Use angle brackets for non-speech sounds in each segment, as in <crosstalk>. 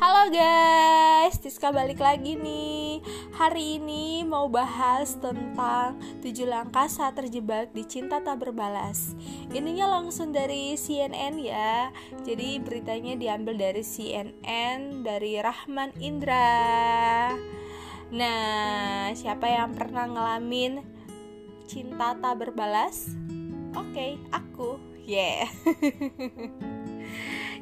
Halo guys, Tiska balik lagi nih. Hari ini mau bahas tentang 7 langkah saat terjebak di cinta tak berbalas. Ininya langsung dari CNN ya. Jadi beritanya diambil dari CNN Dari Rahman Indra. Nah, siapa yang pernah ngalamin cinta tak berbalas? Oke, okay, aku. Yeah <laughs>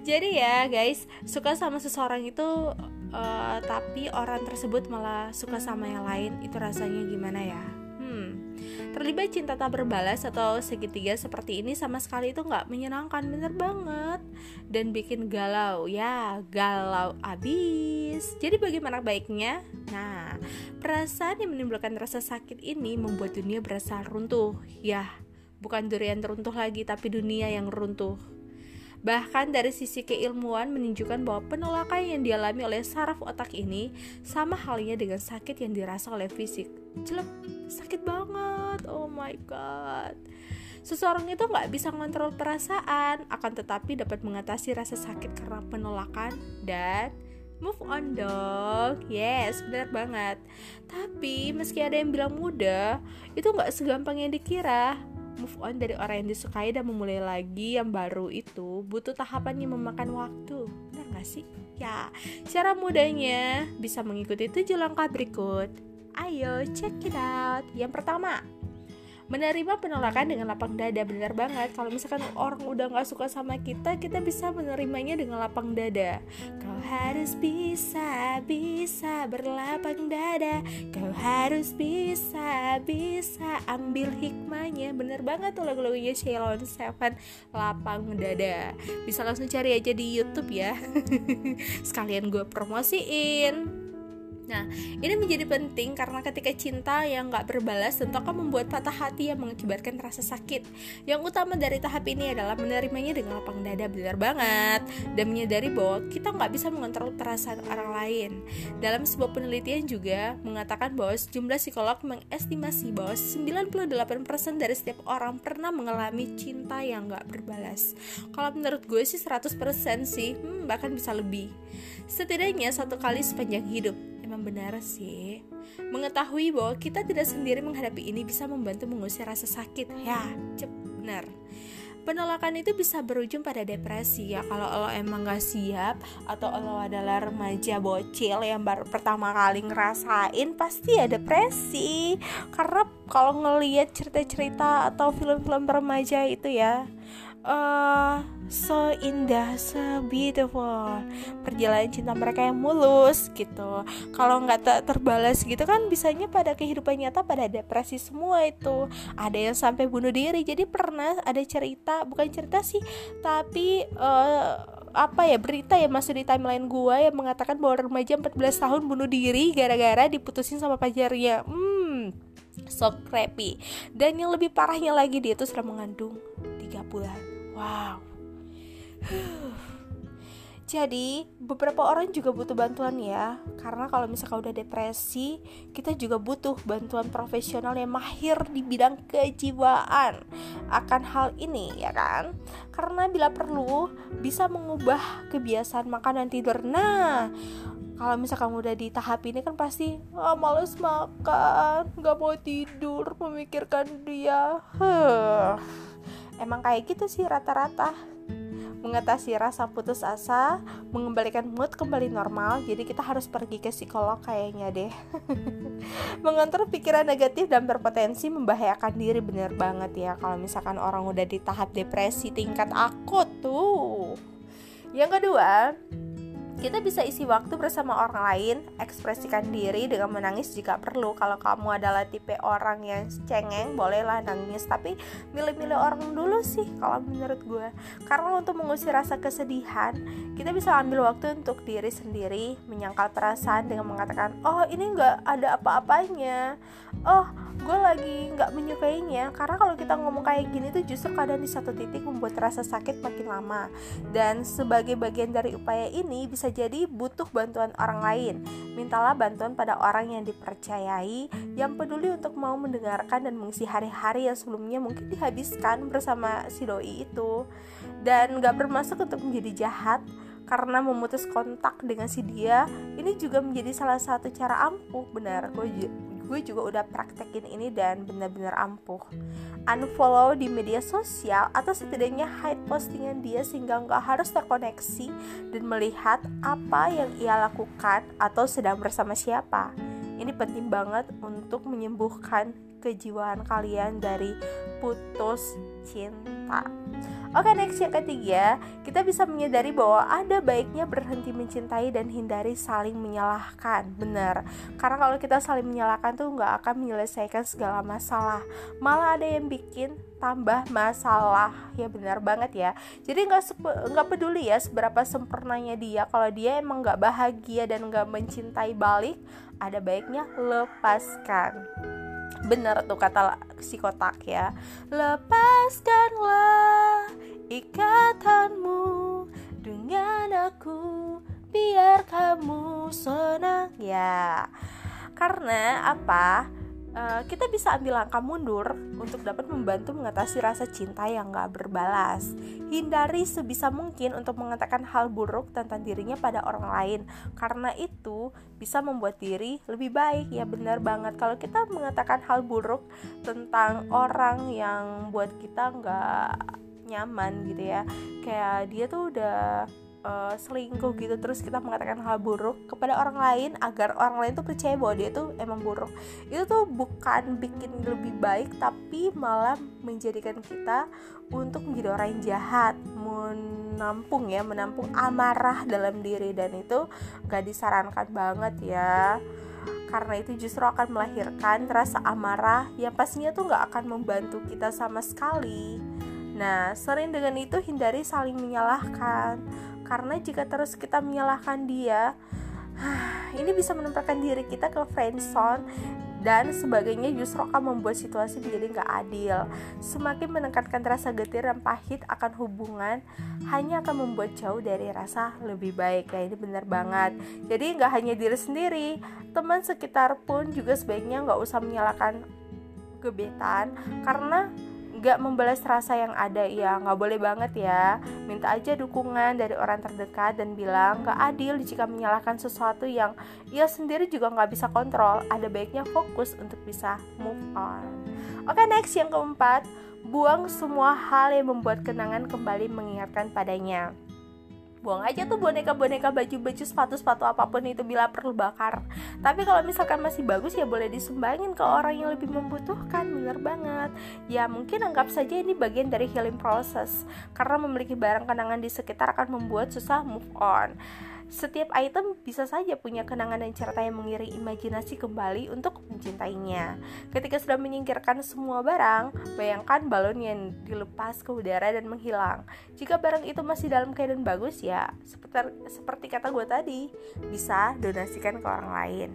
jadi ya guys suka sama seseorang itu uh, tapi orang tersebut malah suka sama yang lain. Itu rasanya gimana ya? Hmm. Terlibat cinta tak berbalas atau segitiga seperti ini sama sekali itu nggak menyenangkan bener banget. Dan bikin galau ya galau abis. Jadi bagaimana baiknya? Nah perasaan yang menimbulkan rasa sakit ini membuat dunia berasa runtuh. Ya bukan durian runtuh lagi tapi dunia yang runtuh Bahkan dari sisi keilmuan menunjukkan bahwa penolakan yang dialami oleh saraf otak ini sama halnya dengan sakit yang dirasa oleh fisik. Jelek, sakit banget. Oh my god. Seseorang itu nggak bisa mengontrol perasaan, akan tetapi dapat mengatasi rasa sakit karena penolakan dan move on dong yes benar banget tapi meski ada yang bilang mudah itu nggak segampang yang dikira move on dari orang yang disukai dan memulai lagi yang baru itu butuh tahapan yang memakan waktu. Benar gak sih? ya cara mudahnya bisa mengikuti tujuh langkah berikut. Ayo check it out. Yang pertama menerima penolakan dengan lapang dada benar banget. Kalau misalkan orang udah nggak suka sama kita kita bisa menerimanya dengan lapang dada. Kau harus bisa bisa berlapang dada. Kau harus bisa bisa ambil hikmahnya. Bener banget tuh lagu-lagunya Ceylon Seven lapang dada. Bisa langsung cari aja di YouTube ya. <laughs> Sekalian gue promosiin Nah, ini menjadi penting karena ketika cinta yang gak berbalas tentu akan membuat patah hati yang mengakibatkan rasa sakit. Yang utama dari tahap ini adalah menerimanya dengan lapang dada benar banget dan menyadari bahwa kita nggak bisa mengontrol perasaan orang lain. Dalam sebuah penelitian juga mengatakan bahwa sejumlah psikolog mengestimasi bahwa 98% dari setiap orang pernah mengalami cinta yang gak berbalas. Kalau menurut gue sih 100% sih, hmm, bahkan bisa lebih. Setidaknya satu kali sepanjang hidup emang benar sih. Mengetahui bahwa kita tidak sendiri menghadapi ini bisa membantu mengusir rasa sakit. Ya, benar. Penolakan itu bisa berujung pada depresi ya kalau lo emang gak siap atau lo adalah remaja bocil yang baru pertama kali ngerasain pasti ya depresi karena kalau ngelihat cerita-cerita atau film-film remaja itu ya uh, so indah, so beautiful perjalanan cinta mereka yang mulus gitu. Kalau nggak ter terbalas gitu kan bisanya pada kehidupan nyata pada depresi semua itu. Ada yang sampai bunuh diri. Jadi pernah ada cerita, bukan cerita sih, tapi uh, apa ya berita ya masuk di timeline gua yang mengatakan bahwa remaja 14 tahun bunuh diri gara-gara diputusin sama pacarnya. Hmm, so creepy. Dan yang lebih parahnya lagi dia tuh sudah mengandung 3 bulan. Wow. Jadi, beberapa orang juga butuh bantuan ya. Karena kalau misalkan udah depresi, kita juga butuh bantuan profesional yang mahir di bidang kejiwaan akan hal ini, ya kan? Karena bila perlu bisa mengubah kebiasaan makan dan tidur. Nah, kalau misalkan udah di tahap ini kan pasti oh, males makan, nggak mau tidur, memikirkan dia. Huh emang kayak gitu sih rata-rata mengatasi rasa putus asa, mengembalikan mood kembali normal. Jadi kita harus pergi ke psikolog kayaknya deh. <laughs> Mengontrol pikiran negatif dan berpotensi membahayakan diri bener banget ya kalau misalkan orang udah di tahap depresi tingkat akut tuh. Yang kedua, kita bisa isi waktu bersama orang lain, ekspresikan diri dengan menangis jika perlu. Kalau kamu adalah tipe orang yang cengeng, bolehlah nangis, tapi milih-milih orang dulu sih kalau menurut gue. Karena untuk mengusir rasa kesedihan, kita bisa ambil waktu untuk diri sendiri, menyangkal perasaan dengan mengatakan, "Oh, ini nggak ada apa-apanya." Oh, gue lagi nggak menyukainya karena kalau kita ngomong kayak gini tuh justru kadang di satu titik membuat rasa sakit makin lama dan sebagai bagian dari upaya ini bisa jadi butuh bantuan orang lain. Mintalah bantuan pada orang yang dipercayai yang peduli untuk mau mendengarkan dan mengisi hari-hari yang sebelumnya mungkin dihabiskan bersama si doi itu. Dan gak bermaksud untuk menjadi jahat karena memutus kontak dengan si dia ini juga menjadi salah satu cara ampuh benar gue gue juga udah praktekin ini dan benar-benar ampuh. Unfollow di media sosial atau setidaknya hide postingan dia sehingga nggak harus terkoneksi dan melihat apa yang ia lakukan atau sedang bersama siapa. Ini penting banget untuk menyembuhkan kejiwaan kalian dari putus cinta. Oke, next yang ketiga, kita bisa menyadari bahwa ada baiknya berhenti mencintai dan hindari saling menyalahkan. Benar, karena kalau kita saling menyalahkan tuh nggak akan menyelesaikan segala masalah, malah ada yang bikin tambah masalah. Ya benar banget ya. Jadi nggak nggak peduli ya seberapa sempurnanya dia, kalau dia emang nggak bahagia dan nggak mencintai balik, ada baiknya lepaskan bener tuh kata si kotak ya. Lepaskanlah ikatanmu dengan aku biar kamu senang. Ya karena apa Eh, kita bisa ambil langkah mundur untuk dapat membantu mengatasi rasa cinta yang gak berbalas. Hindari sebisa mungkin untuk mengatakan hal buruk tentang dirinya pada orang lain, karena itu bisa membuat diri lebih baik. Ya benar banget kalau kita mengatakan hal buruk tentang orang yang buat kita nggak nyaman gitu ya, kayak dia tuh udah uh, selingkuh gitu terus kita mengatakan hal buruk kepada orang lain agar orang lain tuh percaya bahwa dia tuh emang buruk. Itu tuh bukan bikin lebih baik tapi malah menjadikan kita untuk menjadi orang yang jahat menampung ya menampung amarah dalam diri. Dan itu gak disarankan banget ya karena itu justru akan melahirkan rasa amarah yang pastinya tuh gak akan membantu kita sama sekali. Nah, sering dengan itu hindari saling menyalahkan karena jika terus kita menyalahkan dia <sighs> ini bisa menempatkan diri kita ke friendzone dan sebagainya justru akan membuat situasi menjadi nggak adil. Semakin menekankan rasa getir dan pahit akan hubungan hanya akan membuat jauh dari rasa lebih baik. Ya ini benar banget. Jadi nggak hanya diri sendiri, teman sekitar pun juga sebaiknya nggak usah menyalahkan gebetan karena gak membalas rasa yang ada ya. Nggak boleh banget ya. Minta aja dukungan dari orang terdekat dan bilang gak adil jika menyalahkan sesuatu yang ia sendiri juga nggak bisa kontrol. Ada baiknya fokus untuk bisa move on. Oke next yang keempat. Buang semua hal yang membuat kenangan kembali mengingatkan padanya buang aja tuh boneka-boneka baju-baju sepatu-sepatu apa pun itu bila perlu bakar. Tapi kalau misalkan masih bagus ya boleh disumbangin ke orang yang lebih membutuhkan bener banget. Ya mungkin anggap saja ini bagian dari healing process. Karena memiliki barang kenangan di sekitar akan membuat susah move on setiap item bisa saja punya kenangan dan cerita yang mengiring imajinasi kembali untuk mencintainya. Ketika sudah menyingkirkan semua barang, bayangkan balon yang dilepas ke udara dan menghilang. Jika barang itu masih dalam keadaan bagus ya, seperti, seperti kata gue tadi, bisa donasikan ke orang lain.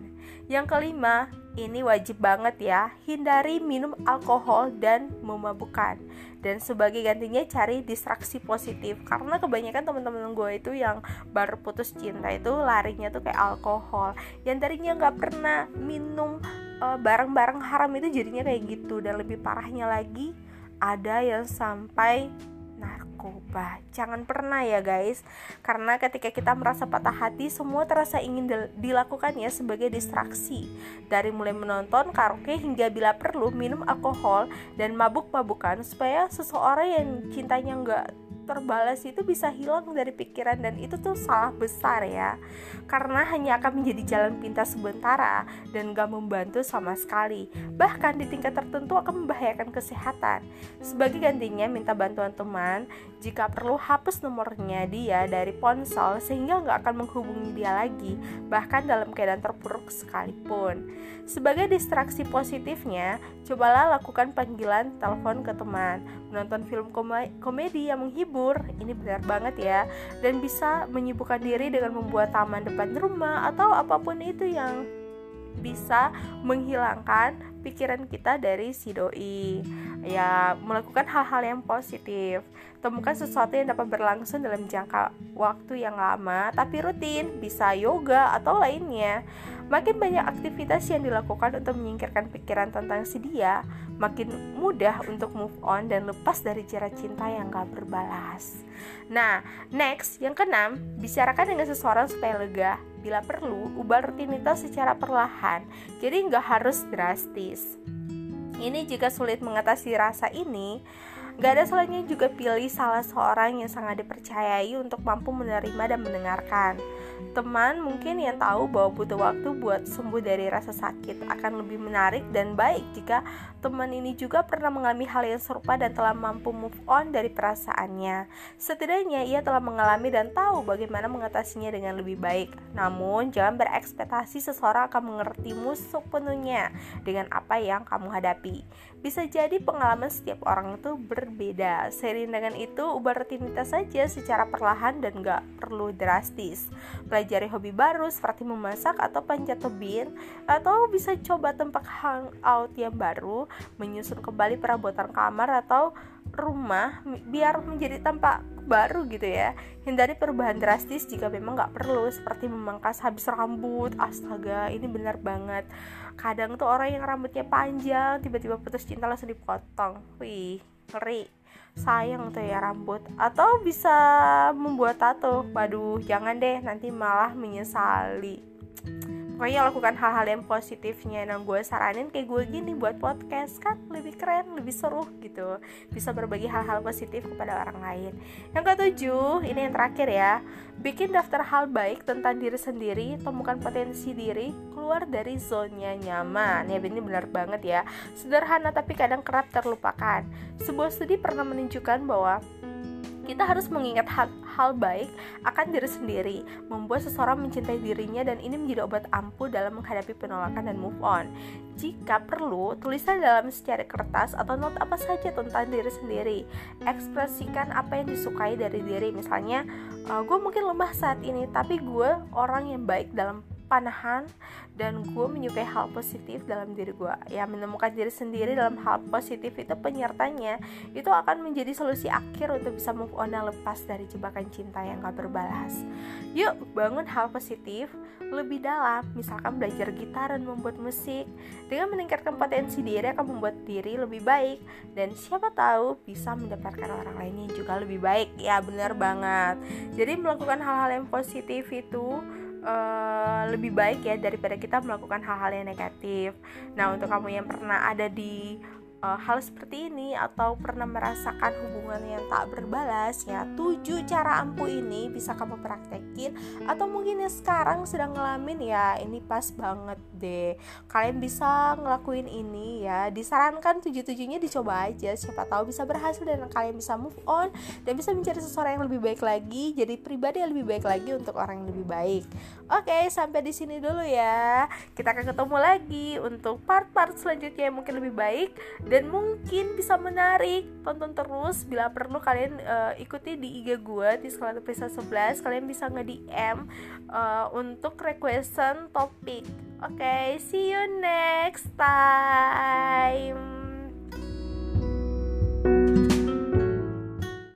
Yang kelima, ini wajib banget ya, hindari minum alkohol dan memabukkan. Dan sebagai gantinya cari distraksi positif. Karena kebanyakan teman-teman gue itu yang baru putus cinta itu larinya tuh kayak alkohol. Yang tadinya nggak pernah minum eh, barang-barang haram itu jadinya kayak gitu. Dan lebih parahnya lagi ada yang sampai narkoba. Jangan pernah ya guys, karena ketika kita merasa patah hati, semua terasa ingin dilakukan ya sebagai distraksi. Dari mulai menonton karaoke hingga bila perlu minum alkohol dan mabuk-mabukan supaya seseorang yang cintanya nggak terbalas itu bisa hilang dari pikiran dan itu tuh salah besar ya. Karena hanya akan menjadi jalan pintas sementara dan gak membantu sama sekali. Bahkan di tingkat tertentu akan membahayakan kesehatan. Sebagai gantinya minta bantuan teman jika perlu hapus nomornya dia dari ponsel sehingga nggak akan menghubungi dia lagi bahkan dalam keadaan terpuruk sekalipun. Sebagai distraksi positifnya cobalah lakukan panggilan telepon ke teman menonton film komedi yang menghibur ini benar banget ya. Dan bisa menyibukkan diri dengan membuat taman depan rumah atau apa pun itu yang bisa menghilangkan pikiran kita dari si doi. Ya melakukan hal-hal yang positif. Temukan sesuatu yang dapat berlangsung dalam jangka waktu yang lama tapi rutin bisa yoga atau lainnya. Makin banyak aktivitas yang dilakukan untuk menyingkirkan pikiran tentang si dia makin mudah untuk move on dan lepas dari cara cinta yang gak berbalas. Nah next yang keenam bicarakan dengan seseorang supaya lega. Bila perlu ubah rutinitas secara perlahan. Jadi nggak harus drastis ini jika sulit mengatasi rasa ini, gak ada salahnya juga pilih salah seorang yang sangat dipercayai untuk mampu menerima dan mendengarkan teman mungkin yang tahu bahwa butuh waktu buat sembuh dari rasa sakit akan lebih menarik dan baik jika teman ini juga pernah mengalami hal yang serupa dan telah mampu move on dari perasaannya. Setidaknya ia telah mengalami dan tahu bagaimana mengatasinya dengan lebih baik. Namun, jangan berekspektasi seseorang akan mengertimu sepenuhnya dengan apa yang kamu hadapi. Bisa jadi pengalaman setiap orang itu berbeda. Seiring dengan itu, ubah rutinitas saja secara perlahan dan gak perlu drastis. Pelajari hobi baru seperti memasak atau panjat tebing, atau bisa coba tempat hangout yang baru, menyusun kembali perabotan kamar atau rumah biar menjadi tampak baru gitu ya. Hindari perubahan drastis jika memang nggak perlu seperti memangkas habis rambut. Astaga ini benar banget. Kadang tuh orang yang rambutnya panjang tiba-tiba putus cinta langsung dipotong. Wih ngeri sayang tuh ya rambut. Atau bisa membuat tato. Waduh jangan deh nanti malah menyesali pokoknya lakukan hal-hal yang positifnya. Nah gue saranin kayak gue gini buat podcast kan? Lebih keren lebih seru gitu. Bisa berbagi hal-hal positif kepada orang lain. Yang ketujuh ini yang terakhir ya. Bikin daftar hal baik tentang diri sendiri temukan potensi diri keluar dari zona nyaman. Ya ini benar banget ya. Sederhana tapi kadang kerap terlupakan. Sebuah studi pernah menunjukkan bahwa kita harus mengingat hal, hal baik akan diri sendiri, membuat seseorang mencintai dirinya dan ini menjadi obat ampuh dalam menghadapi penolakan dan move on. Jika perlu, tuliskan dalam secari kertas atau not apa saja tentang diri sendiri. Ekspresikan apa yang disukai dari diri. Misalnya, uh, gue mungkin lemah saat ini, tapi gue orang yang baik dalam panahan dan gue menyukai hal positif dalam diri gue ya menemukan diri sendiri dalam hal positif itu penyertanya itu akan menjadi solusi akhir untuk bisa move on dan lepas dari jebakan cinta yang gak berbalas. Yuk bangun hal positif lebih dalam. Misalkan belajar gitar dan membuat musik. Dengan meningkatkan potensi diri akan membuat diri lebih baik. Dan siapa tahu bisa mendapatkan orang lain yang juga lebih baik. Ya benar banget. Jadi melakukan hal-hal yang positif itu uh, lebih baik ya daripada kita melakukan hal-hal yang negatif. Nah, untuk kamu yang pernah ada di uh, hal seperti ini atau pernah merasakan hubungan yang tak berbalas ya tujuh cara ampuh ini bisa kamu praktekin. Atau mungkin ya sekarang sedang ngalamin ya ini pas banget deh. Kalian bisa ngelakuin ini ya. Disarankan tujuh tujuhnya dicoba aja. Siapa tahu bisa berhasil dan kalian bisa move on dan bisa mencari seseorang yang lebih baik lagi jadi pribadi yang lebih baik lagi untuk orang yang lebih baik. Oke sampai di sini dulu ya. Kita akan ketemu lagi untuk part-part selanjutnya yang mungkin lebih baik dan mungkin bisa menarik. Tonton terus bila perlu kalian uh, ikuti di IG gue di sekolah Prisa 11 kalian bisa nge DM uh, untuk requestan topik. Oke okay, see you next time